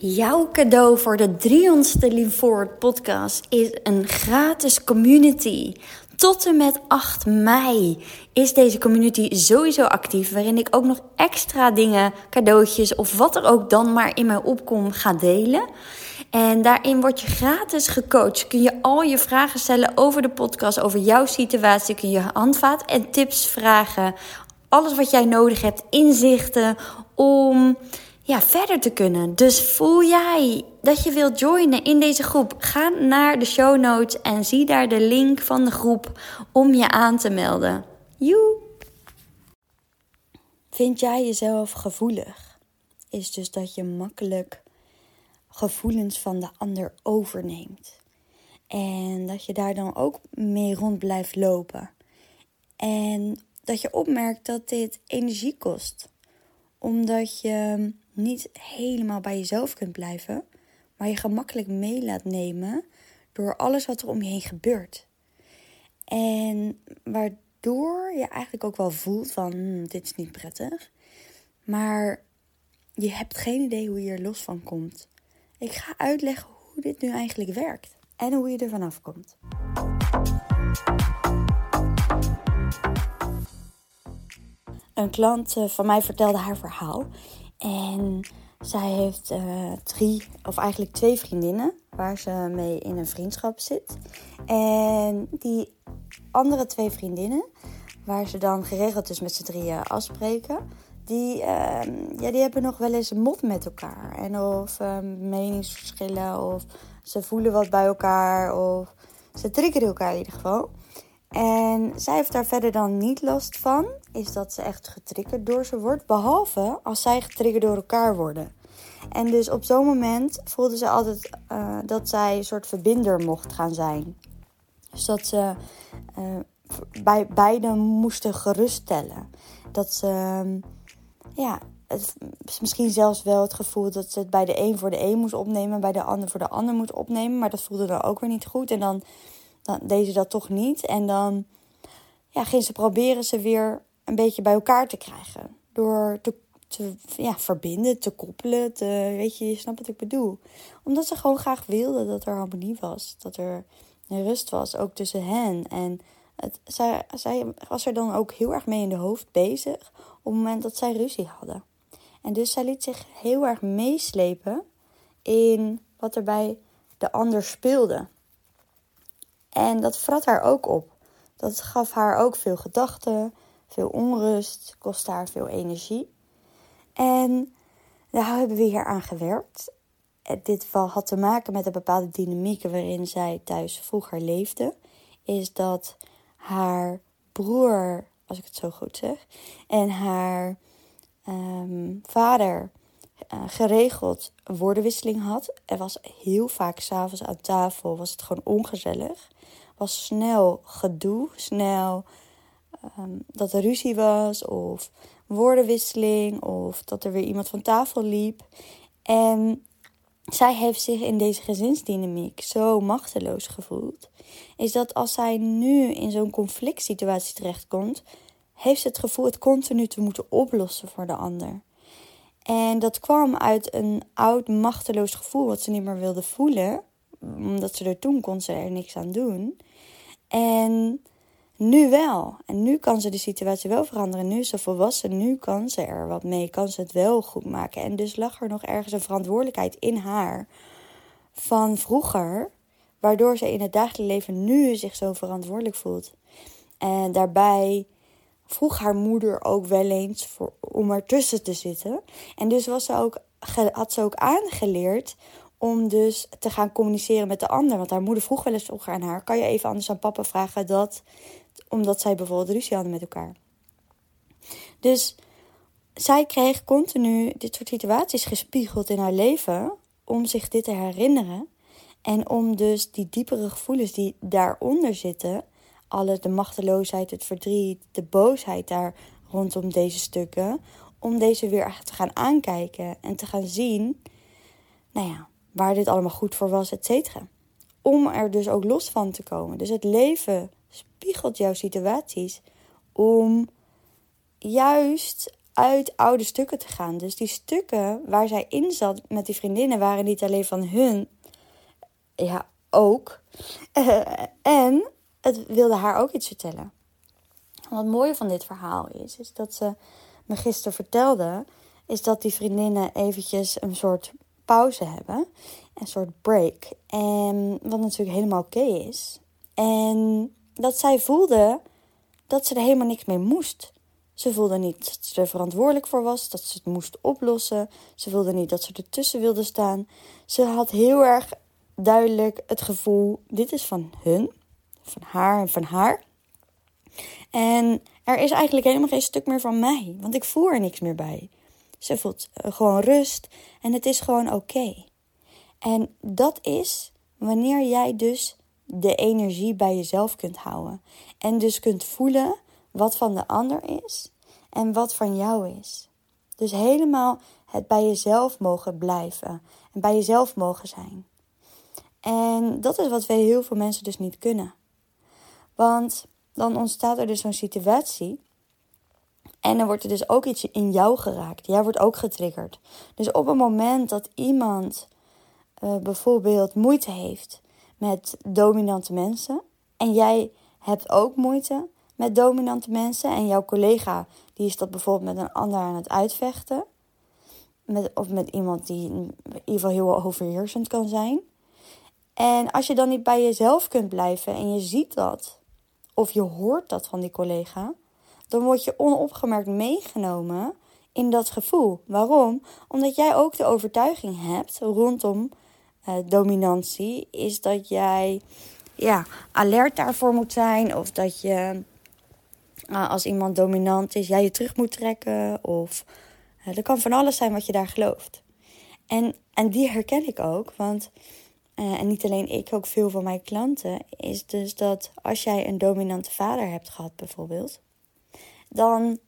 Jouw cadeau voor de 300ste Lean Forward podcast is een gratis community. Tot en met 8 mei is deze community sowieso actief, waarin ik ook nog extra dingen, cadeautjes of wat er ook dan maar in mij opkomt ga delen. En daarin word je gratis gecoacht. Kun je al je vragen stellen over de podcast, over jouw situatie. Kun je handvaat en tips vragen. Alles wat jij nodig hebt, inzichten om ja, verder te kunnen. Dus voel jij dat je wilt joinen in deze groep? Ga naar de show notes en zie daar de link van de groep om je aan te melden. Joe! Vind jij jezelf gevoelig? Is dus dat je makkelijk gevoelens van de ander overneemt. En dat je daar dan ook mee rond blijft lopen. En dat je opmerkt dat dit energie kost. Omdat je niet helemaal bij jezelf kunt blijven, maar je gemakkelijk mee laat nemen door alles wat er om je heen gebeurt. En waardoor je eigenlijk ook wel voelt van hmm, dit is niet prettig, maar je hebt geen idee hoe je er los van komt. Ik ga uitleggen hoe dit nu eigenlijk werkt en hoe je er vanaf komt. Een klant eh, van mij vertelde haar verhaal. En zij heeft uh, drie, of eigenlijk twee vriendinnen, waar ze mee in een vriendschap zit. En die andere twee vriendinnen, waar ze dan geregeld dus met z'n drieën afspreken, die, uh, ja, die hebben nog wel eens een mot met elkaar. En of uh, meningsverschillen, of ze voelen wat bij elkaar, of ze triggeren elkaar in ieder geval. En zij heeft daar verder dan niet last van, is dat ze echt getriggerd door ze wordt, behalve als zij getriggerd door elkaar worden. En dus op zo'n moment voelde ze altijd uh, dat zij een soort verbinder mocht gaan zijn. Dus dat ze uh, bij beiden moesten geruststellen. Dat ze, uh, ja, het, misschien zelfs wel het gevoel dat ze het bij de een voor de een moest opnemen, bij de ander voor de ander moet opnemen. Maar dat voelde dan ook weer niet goed. En dan dan deze dat toch niet. En dan ja, ging ze proberen ze weer een beetje bij elkaar te krijgen. Door te, ja, verbinden, te koppelen. Weet je, je snapt wat ik bedoel. Omdat ze gewoon graag wilde dat er harmonie was. Dat er rust was, ook tussen hen. En het, zij, zij was er dan ook heel erg mee in de hoofd bezig. Op het moment dat zij ruzie hadden. En dus zij liet zich heel erg meeslepen in wat er bij de ander speelde. En dat vrat haar ook op. Dat gaf haar ook veel gedachten, veel onrust, kostte haar veel energie. En daar hebben we hier aan gewerkt. Dit had te maken met een bepaalde dynamiek waarin zij thuis vroeger leefde. Is dat haar broer, als ik het zo goed zeg, en haar um, vader uh, geregeld woordenwisseling had. Er was heel vaak s'avonds aan tafel, was het gewoon ongezellig was snel gedoe, snel um, dat er ruzie was of woordenwisseling of dat er weer iemand van tafel liep. En zij heeft zich in deze gezinsdynamiek zo machteloos gevoeld. Is dat als zij nu in zo'n conflict situatie terechtkomt, heeft ze het gevoel het continu te moeten oplossen voor de ander. En dat kwam uit een oud machteloos gevoel wat ze niet meer wilde voelen. Omdat ze er toen kon ze er niks aan doen. En nu wel. En nu kan ze de situatie wel veranderen. Nu is ze volwassen. Nu kan ze er wat mee. Kan ze het wel goed maken. En dus lag er nog ergens een verantwoordelijkheid in haar van vroeger. Waardoor ze in het dagelijks leven nu zich zo verantwoordelijk voelt. En daarbij vroeg haar moeder ook wel eens voor, om ertussen te zitten. En dus was ze ook, had ze ook aangeleerd om dus te gaan communiceren met de ander. Want haar moeder vroeg wel eens aan haar: kan je even anders aan papa vragen dat, omdat zij bijvoorbeeld ruzie hadden met elkaar. Dus zij kreeg continu dit soort situaties gespiegeld in haar leven om zich dit te herinneren. En om dus die diepere gevoelens die daaronder zitten, alle de machteloosheid, het verdriet, de boosheid daar rondom deze stukken, om deze weer echt te gaan aankijken en te gaan zien, nou ja, waar dit allemaal goed voor was, et cetera. Om er dus ook los van te komen. Dus het leven spiegelt jouw situaties om juist uit oude stukken te gaan. Dus die stukken waar zij in zat met die vriendinnen waren niet alleen van hun, ja, ook. en het wilde haar ook iets vertellen. Wat mooie van dit verhaal is, is dat ze me gisteren vertelde, is dat die vriendinnen eventjes een soort pauze hebben. Een soort break. En wat natuurlijk helemaal oké is. En dat zij voelde dat ze er helemaal niks mee moest. Ze voelde niet dat ze er verantwoordelijk voor was, dat ze het moest oplossen. Ze voelde niet dat ze ertussen wilde staan. Ze had heel erg duidelijk het gevoel: dit is van hun, van haar en van haar. En er is eigenlijk helemaal geen stuk meer van mij, want ik voel er niks meer bij. Ze voelt eh, gewoon rust en het is gewoon oké. En dat is wanneer jij dus de energie bij jezelf kunt houden. En dus kunt voelen wat van de ander is en wat van jou is. Dus helemaal het bij jezelf mogen blijven en bij jezelf mogen zijn. En dat is wat heel veel mensen dus niet kunnen. Want dan ontstaat er dus zo'n situatie. En dan wordt er dus ook iets in jou geraakt. Jij wordt ook getriggerd. Dus op het moment dat iemand uh, bijvoorbeeld moeite heeft met dominante mensen. En jij hebt ook moeite met dominante mensen. En jouw collega die is dat bijvoorbeeld met een ander aan het uitvechten. Met, of met iemand die in ieder geval heel overheersend kan zijn. En als je dan niet bij jezelf kunt blijven en je ziet dat, of je hoort dat van die collega, dan word je onopgemerkt meegenomen in dat gevoel. Waarom? Omdat jij ook de overtuiging hebt rondom uh, dominantie, is dat jij ja, alert daarvoor moet zijn, of dat je uh, als iemand dominant is, jij je terug moet trekken, of uh, er kan van alles zijn wat je daar gelooft. En, en die herken ik ook, want uh, en niet alleen ik, ook veel van mijn klanten, is dus dat als jij een dominante vader hebt gehad, bijvoorbeeld, dan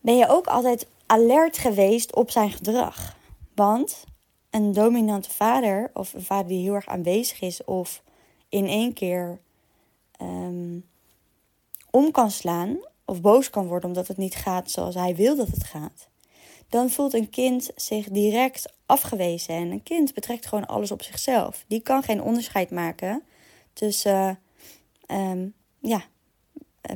ben je ook altijd alert geweest op zijn gedrag. Want een dominante vader, of een vader die heel erg aanwezig is, of in één keer um, om kan slaan, of boos kan worden omdat het niet gaat zoals hij wil dat het gaat, dan voelt een kind zich direct afgewezen. En een kind betrekt gewoon alles op zichzelf. Die kan geen onderscheid maken tussen um, ja,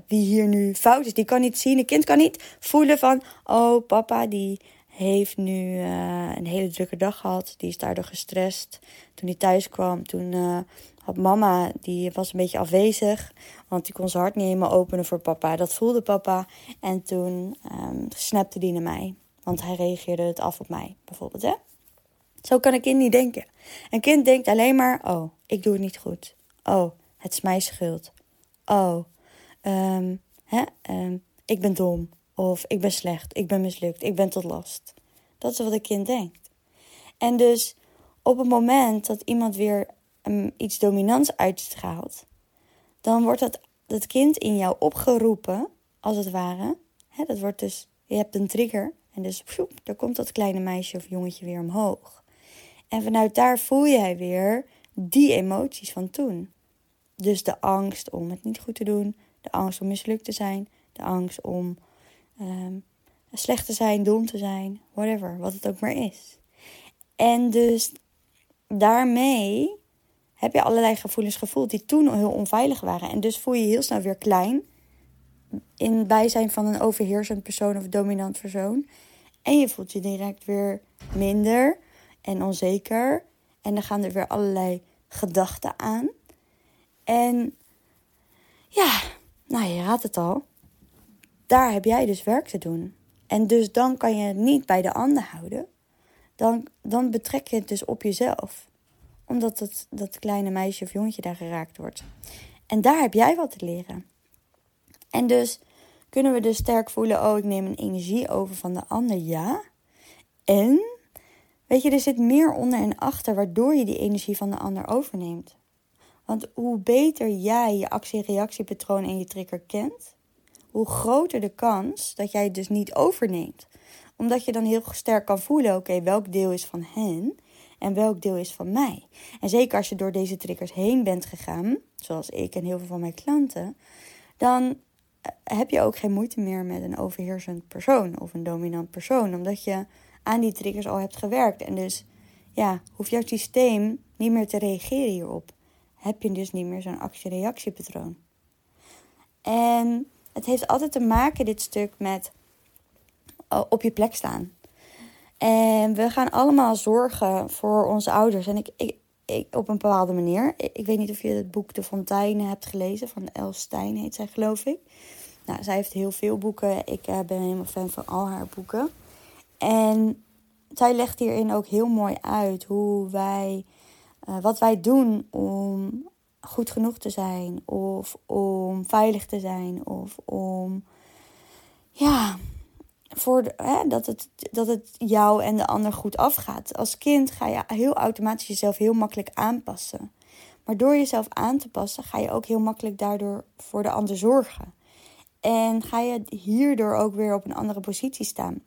wie hier nu fout is. Die kan niet zien. Een kind kan niet voelen van, oh papa die heeft nu uh, een hele drukke dag gehad. Die is daardoor gestrest. Toen hij thuis kwam, toen uh, had mama, die was een beetje afwezig. Want die kon zijn hart niet helemaal openen voor papa. Dat voelde papa. En toen um, snapte die naar mij. Want hij reageerde het af op mij, bijvoorbeeld. Hè? Zo kan een kind niet denken. Een kind denkt alleen maar: oh, ik doe het niet goed. Oh, het is mijn schuld. Oh, um, hè, um, ik ben dom. Of ik ben slecht, ik ben mislukt, ik ben tot last. Dat is wat een kind denkt. En dus op het moment dat iemand weer um, iets dominants uitstraalt, dan wordt dat, dat kind in jou opgeroepen, als het ware. Hè, dat wordt dus, je hebt een trigger en dus pjoep, daar komt dat kleine meisje of jongetje weer omhoog. En vanuit daar voel jij weer die emoties van toen. Dus de angst om het niet goed te doen, de angst om mislukt te zijn, de angst om um, slecht te zijn, dom te zijn, whatever, wat het ook maar is. En dus daarmee heb je allerlei gevoelens gevoeld die toen heel onveilig waren. En dus voel je je heel snel weer klein in bijzijn van een overheersend persoon of dominant persoon. En je voelt je direct weer minder en onzeker. En dan gaan er weer allerlei gedachten aan. En ja, nou je raadt het al. Daar heb jij dus werk te doen. En dus dan kan je het niet bij de ander houden. Dan, dan betrek je het dus op jezelf. Omdat het, dat kleine meisje of jongetje daar geraakt wordt. En daar heb jij wat te leren. En dus kunnen we dus sterk voelen: oh, ik neem een energie over van de ander. Ja. En, weet je, er zit meer onder en achter waardoor je die energie van de ander overneemt. Want hoe beter jij je actie-reactiepatroon en je trigger kent, hoe groter de kans dat jij het dus niet overneemt. Omdat je dan heel sterk kan voelen: oké, welk deel is van hen en welk deel is van mij. En zeker als je door deze triggers heen bent gegaan, zoals ik en heel veel van mijn klanten, dan heb je ook geen moeite meer met een overheersend persoon of een dominant persoon, omdat je aan die triggers al hebt gewerkt. En dus ja, hoeft jouw systeem niet meer te reageren hierop. Heb je dus niet meer zo'n actie-reactiepatroon. En het heeft altijd te maken, dit stuk, met uh, op je plek staan. En we gaan allemaal zorgen voor onze ouders. En ik, ik, op een bepaalde manier. Ik, weet niet of je het boek De Fonteinen hebt gelezen. Van Els Stein heet zij, geloof ik. Nou, zij heeft heel veel boeken. Ik uh, ben helemaal fan van al haar boeken. En zij legt hierin ook heel mooi uit hoe wij, uh, wat wij doen om goed genoeg te zijn, of om veilig te zijn, of om ja, voor hè, dat, het, dat het jou en de ander goed afgaat. Als kind ga je heel automatisch jezelf heel makkelijk aanpassen. Maar door jezelf aan te passen, ga je ook heel makkelijk daardoor voor de ander zorgen. En ga je hierdoor ook weer op een andere positie staan.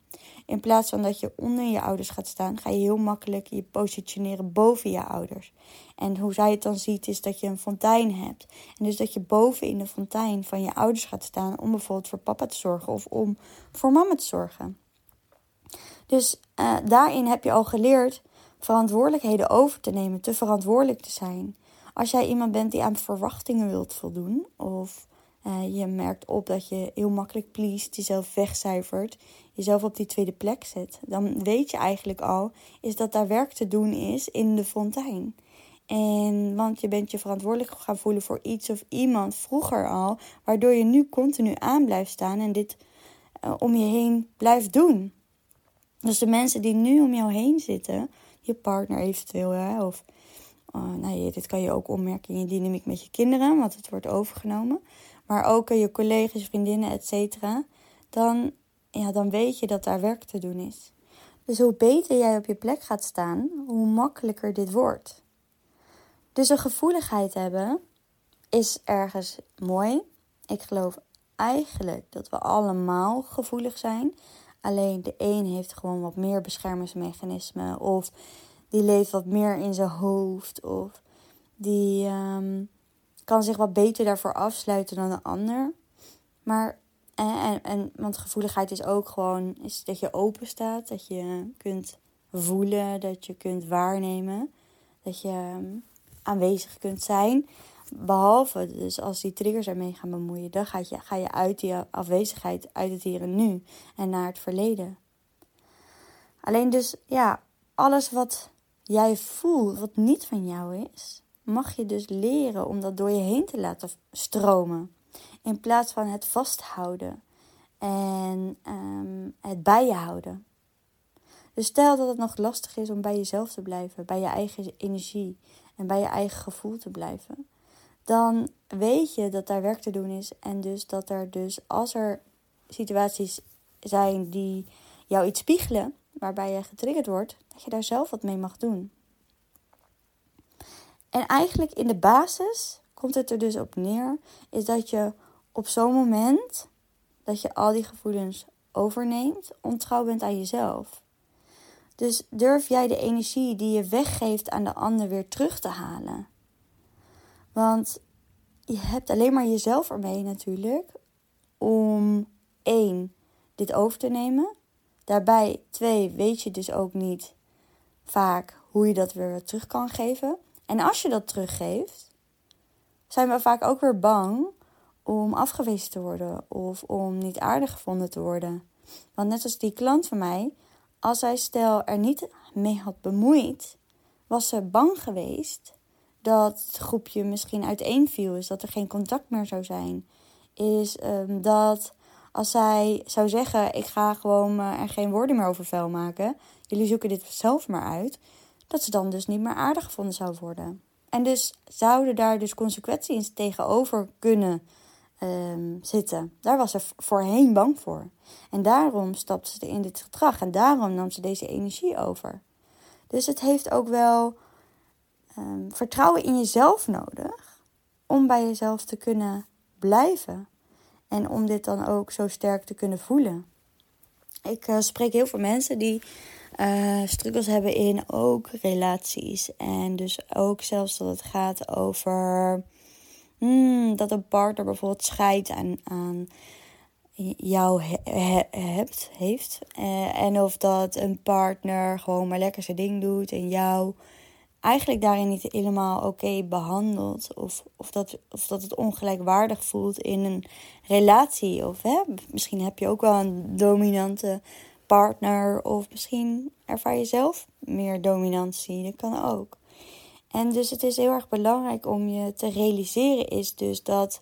In plaats van dat je onder je ouders gaat staan, ga je heel makkelijk je positioneren boven je ouders. En hoe zij het dan ziet, is dat je een fontein hebt. En dus dat je boven in de fontein van je ouders gaat staan om bijvoorbeeld voor papa te zorgen of om voor mama te zorgen. Dus uh, daarin heb je al geleerd verantwoordelijkheden over te nemen, te verantwoordelijk te zijn. Als jij iemand bent die aan verwachtingen wilt voldoen, of uh, je merkt op dat je heel makkelijk pleest, jezelf wegcijfert, jezelf op die tweede plek zet, dan weet je eigenlijk al is dat daar werk te doen is in de fontein. En want je bent je verantwoordelijk gaan voelen voor iets of iemand vroeger al, waardoor je nu continu aan blijft staan en dit uh, om je heen blijft doen. Dus de mensen die nu om jou heen zitten, je partner eventueel, hè, of uh, nou dit kan je ook opmerken in je dynamiek met je kinderen, want het wordt overgenomen. Maar ook je collega's, vriendinnen, et cetera. Dan, ja, dan weet je dat daar werk te doen is. Dus hoe beter jij op je plek gaat staan, hoe makkelijker dit wordt. Dus een gevoeligheid hebben is ergens mooi. Ik geloof eigenlijk dat we allemaal gevoelig zijn. Alleen de een heeft gewoon wat meer beschermingsmechanismen. Of die leeft wat meer in zijn hoofd. Of die um, kan zich wat beter daarvoor afsluiten dan de ander. Maar, en, en, en, want gevoeligheid is ook gewoon is dat je open staat. Dat je kunt voelen, dat je kunt waarnemen. Dat je ehm, aanwezig kunt zijn. Behalve dus als die triggers ermee gaan bemoeien, dan ga je, ga je uit die afwezigheid, uit het hier en nu en naar het verleden. Alleen dus, ja, alles wat jij voelt, wat niet van jou is, mag je dus leren om dat door je heen te laten stromen. In plaats van het vasthouden en um, het bij je houden. Dus stel dat het nog lastig is om bij jezelf te blijven, bij je eigen energie en bij je eigen gevoel te blijven, dan weet je dat daar werk te doen is. En dus dat er dus, als er situaties zijn die jou iets spiegelen, waarbij je getriggerd wordt, dat je daar zelf wat mee mag doen. En eigenlijk in de basis komt het er dus op neer, is dat je op zo'n moment dat je al die gevoelens overneemt, ontrouw bent aan jezelf. Dus durf jij de energie die je weggeeft aan de ander weer terug te halen. Want je hebt alleen maar jezelf ermee natuurlijk om één, dit over te nemen. Daarbij twee, weet je dus ook niet vaak hoe je dat weer terug kan geven. En als je dat teruggeeft, zijn we vaak ook weer bang om afgewezen te worden of om niet aardig gevonden te worden. Want net als die klant van mij, als zij stel er niet mee had bemoeid, was ze bang geweest dat het groepje misschien uiteenviel. Is dat er geen contact meer zou zijn. Is um, dat als zij zou zeggen: Ik ga gewoon er geen woorden meer over vuil maken. Jullie zoeken dit zelf maar uit. Dat ze dan dus niet meer aardig gevonden zou worden. En dus zouden daar dus consequenties tegenover kunnen um, zitten. Daar was ze voorheen bang voor. En daarom stapte ze in dit gedrag en daarom nam ze deze energie over. Dus het heeft ook wel um, vertrouwen in jezelf nodig om bij jezelf te kunnen blijven. En om dit dan ook zo sterk te kunnen voelen. Ik uh, spreek heel veel mensen die uh, struggles hebben in ook relaties. En dus ook zelfs dat het gaat over hmm, dat een partner bijvoorbeeld scheidt aan, aan jou hebt, heeft. Uh, en of dat een partner gewoon maar lekker zijn ding doet en jou eigenlijk daarin niet helemaal oké behandelt. Of, of, dat, of dat het ongelijkwaardig voelt in een relatie. Of misschien heb je ook wel een dominante partner. Of misschien ervaar je zelf meer dominantie. Dat kan ook. En dus het is heel erg belangrijk om je te realiseren is dus dat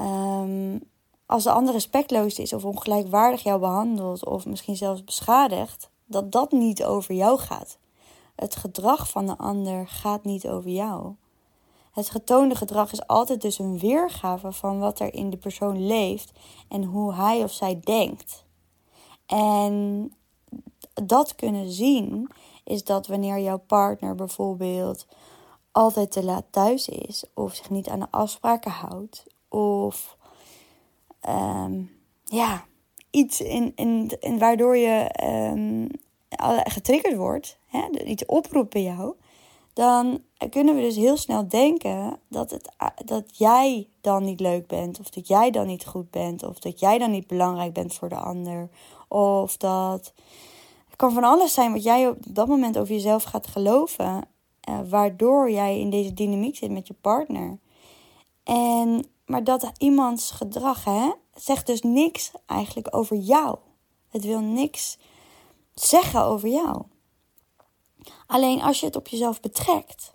um, als de ander respectloos is of ongelijkwaardig jou behandelt of misschien zelfs beschadigt, dat dat niet over jou gaat. Het gedrag van de ander gaat niet over jou. Het getoonde gedrag is altijd dus een weergave van wat er in de persoon leeft en hoe hij of zij denkt. En dat kunnen zien is dat wanneer jouw partner bijvoorbeeld altijd te laat thuis is, of zich niet aan de afspraken houdt, of Ehm, ja, iets in, in, in waardoor je um, getriggerd wordt, hè, iets oproept bij jou, dan kunnen we dus heel snel denken dat, het, dat jij dan niet leuk bent, of dat jij dan niet goed bent, of dat jij dan niet belangrijk bent voor de ander, of dat. Het kan van alles zijn wat jij op dat moment over jezelf gaat geloven, uh, waardoor jij in deze dynamiek zit met je partner. En maar dat iemands gedrag hè, zegt dus niks eigenlijk over jou. Het wil niks zeggen over jou. Alleen als je het op jezelf betrekt,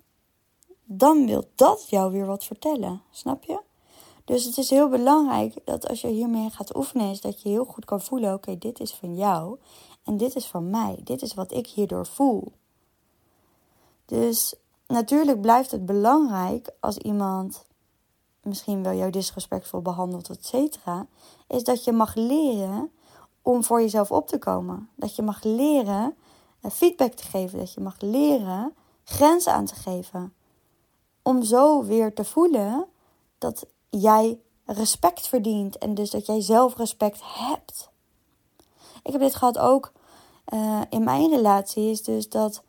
dan wil dat jou weer wat vertellen. Snap je? Dus het is heel belangrijk dat als je hiermee gaat oefenen, is dat je heel goed kan voelen: oké, dit is van jou en dit is van mij. Dit is wat ik hierdoor voel. Dus natuurlijk blijft het belangrijk als iemand misschien wel jou disrespectvol behandelt, et cetera, is dat je mag leren om voor jezelf op te komen. Dat je mag leren eh, feedback te geven, dat je mag leren grenzen aan te geven. Om zo weer te voelen dat jij respect verdient en dus dat jij zelf respect hebt. Ik heb dit gehad ook uh, in mijn relatie, is dus dat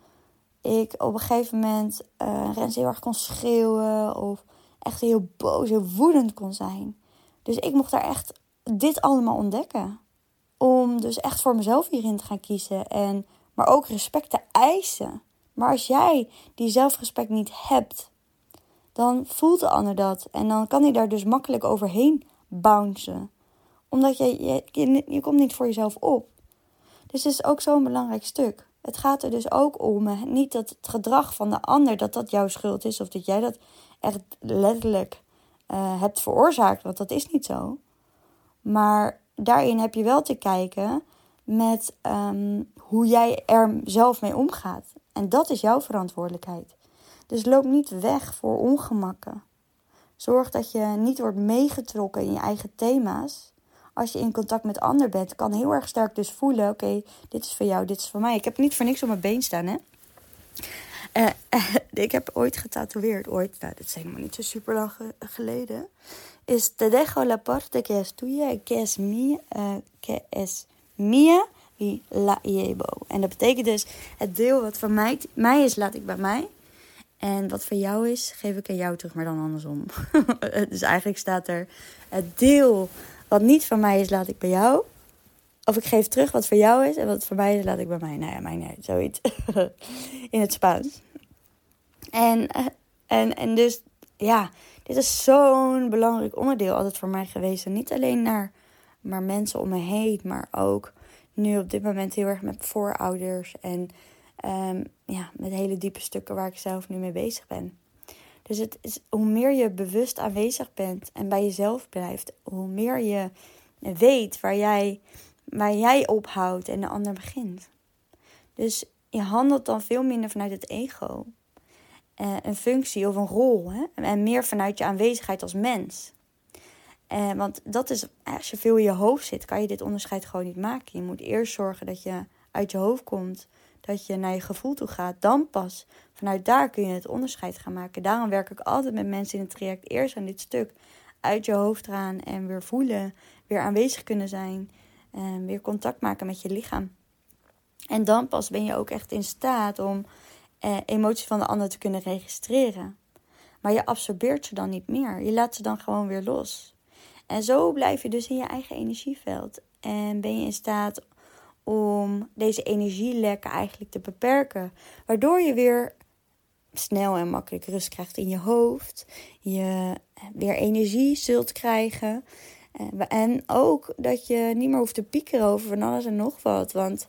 ik op een gegeven moment uh, Rens heel erg kon schreeuwen of echt heel boos, heel woedend kon zijn. Dus ik mocht daar echt dit allemaal ontdekken. Om dus echt voor mezelf hierin te gaan kiezen. En, maar ook respect te eisen. Maar als jij die zelfrespect niet hebt, dan voelt de ander dat. En dan kan hij daar dus makkelijk overheen bouncen. Omdat je, je, je, komt niet voor jezelf op. Dus het is ook zo'n belangrijk stuk. Het gaat er dus ook om, niet dat het gedrag van de ander, dat dat jouw schuld is. Of dat jij dat echt letterlijk uh, hebt veroorzaakt. Want dat is niet zo. Maar daarin heb je wel te kijken met ehm, hoe jij er zelf mee omgaat. En dat is jouw verantwoordelijkheid. Dus loop niet weg voor ongemakken. Zorg dat je niet wordt meegetrokken in je eigen thema's. Als je in contact met ander bent, kan heel erg sterk dus voelen: oké, dit is voor jou, dit is voor mij. Ik heb niet voor niks op mijn been staan, hè? Uh, ik heb ooit getatoeëerd, ooit, nou, dat is helemaal niet zo super lang geleden. Is te dejo la parte que es tuya, que es mía, uh, que es mía y la llevo. En dat betekent dus, het deel wat van mij, mij is, laat ik bij mij. En wat voor jou is, geef ik aan jou terug, maar dan andersom. dus eigenlijk staat er, het deel wat niet van mij is, laat ik bij jou. Of ik geef terug wat voor jou is en wat voor mij is, laat ik bij mij. Nou ja, mij niet, zoiets. In het Spaans. En, eh, en, en dus, ja, dit is zo'n belangrijk onderdeel altijd voor mij geweest. En niet alleen naar maar mensen om me heen, maar ook nu op dit moment heel erg met voorouders. En um, ja, met hele diepe stukken waar ik zelf nu mee bezig ben. Dus het is, hoe meer je bewust aanwezig bent en bij jezelf blijft, hoe meer je weet waar jij, waar jij ophoudt en de ander begint. Dus je handelt dan veel minder vanuit het ego. Uh, een functie of een rol. Hè? En meer vanuit je aanwezigheid als mens. Uh, want dat is, als je veel in je hoofd zit, kan je dit onderscheid gewoon niet maken. Je moet eerst zorgen dat je uit je hoofd komt dat je naar je gevoel toe gaat, dan pas vanuit daar kun je het onderscheid gaan maken. Daarom werk ik altijd met mensen in het traject eerst aan dit stuk uit je hoofd gaan en weer voelen, weer aanwezig kunnen zijn, en weer contact maken met je lichaam. En dan pas ben je ook echt in staat om eh, emoties van de ander te kunnen registreren. Maar je absorbeert ze dan niet meer. Je laat ze dan gewoon weer los. En zo blijf je dus in je eigen energieveld. En ben je in staat om deze energielekken eigenlijk te beperken. Waardoor je weer snel en makkelijk rust krijgt in je hoofd. Je weer energie zult krijgen. Eh, en ook dat je niet meer hoeft te piekeren over van alles en nog wat. Want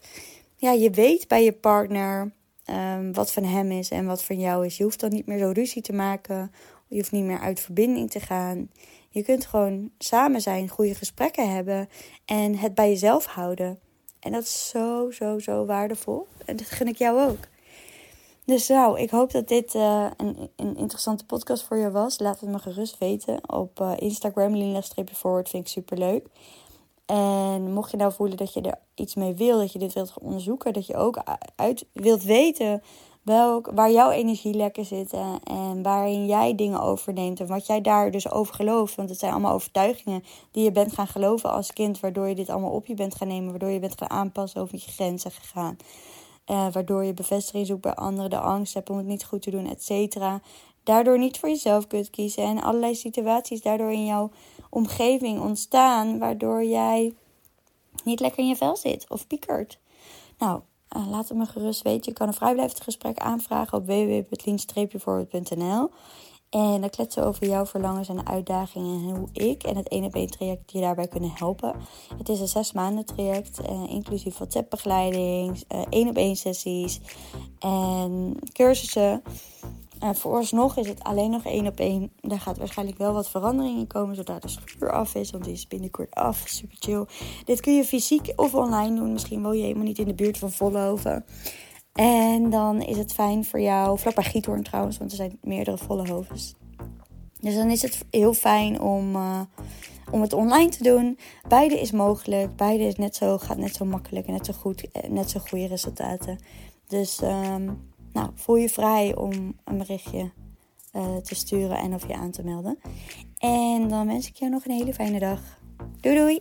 ja, je weet bij je partner um, wat van hem is en wat van jou is. Je hoeft dan niet meer zo ruzie te maken. Je hoeft niet meer uit verbinding te gaan. Je kunt gewoon samen zijn, goede gesprekken hebben en het bij jezelf houden. En dat is zo, zo, zo waardevol. En dat gun ik jou ook. Dus nou, ik hoop dat dit uh, een, een interessante podcast voor je was. Laat het me gerust weten op uh, Instagram, Lina-forward, vind ik super leuk. En mocht je nou voelen dat je er iets mee wil, dat je dit wilt onderzoeken, dat je ook uit wilt weten welk, waar jouw energielekken zitten en waarin jij dingen overneemt en wat jij daar dus over gelooft. Want het zijn allemaal overtuigingen die je bent gaan geloven als kind, waardoor je dit allemaal op je bent gaan nemen, waardoor je bent gaan aanpassen over je grenzen gegaan. Uh, waardoor je bevestiging zoekt bij anderen, de angst hebt om het niet goed te doen, et cetera. Daardoor niet voor jezelf kunt kiezen en allerlei situaties daardoor in jouw omgeving ontstaan, waardoor jij niet lekker in je vel zit of piekert. Nou, laat het me gerust weten. Je kan een vrijblijvend gesprek aanvragen op www.lean-forward.nl. En dan kletsen we over jouw verlangens en uitdagingen en hoe ik en het 1 op 1 traject je daarbij kunnen helpen. Het is een zes maanden traject, uh, inclusief WhatsApp-begeleiding, uh, 1 op 1 sessies en cursussen. Uh, vooralsnog is het alleen nog één op één. Daar gaat waarschijnlijk wel wat verandering in komen zodra de schuur af is. Want die is binnenkort af. Super chill. Dit kun je fysiek of online doen. Misschien woon je helemaal niet in de buurt van Vollenhoven. En dan is het fijn voor jou, vlakbij Giethoorn trouwens, want er zijn meerdere Vollenhovens. Dus dan is het heel fijn om, uh, om het online te doen. Beide is mogelijk. Beide is net zo, gaat net zo makkelijk en net zo goed. Eh, net zo goede resultaten. Dus um, nou, voel je vrij om een berichtje uh, te sturen en of je aan te melden. En dan wens ik jou nog een hele fijne dag. Doei doei!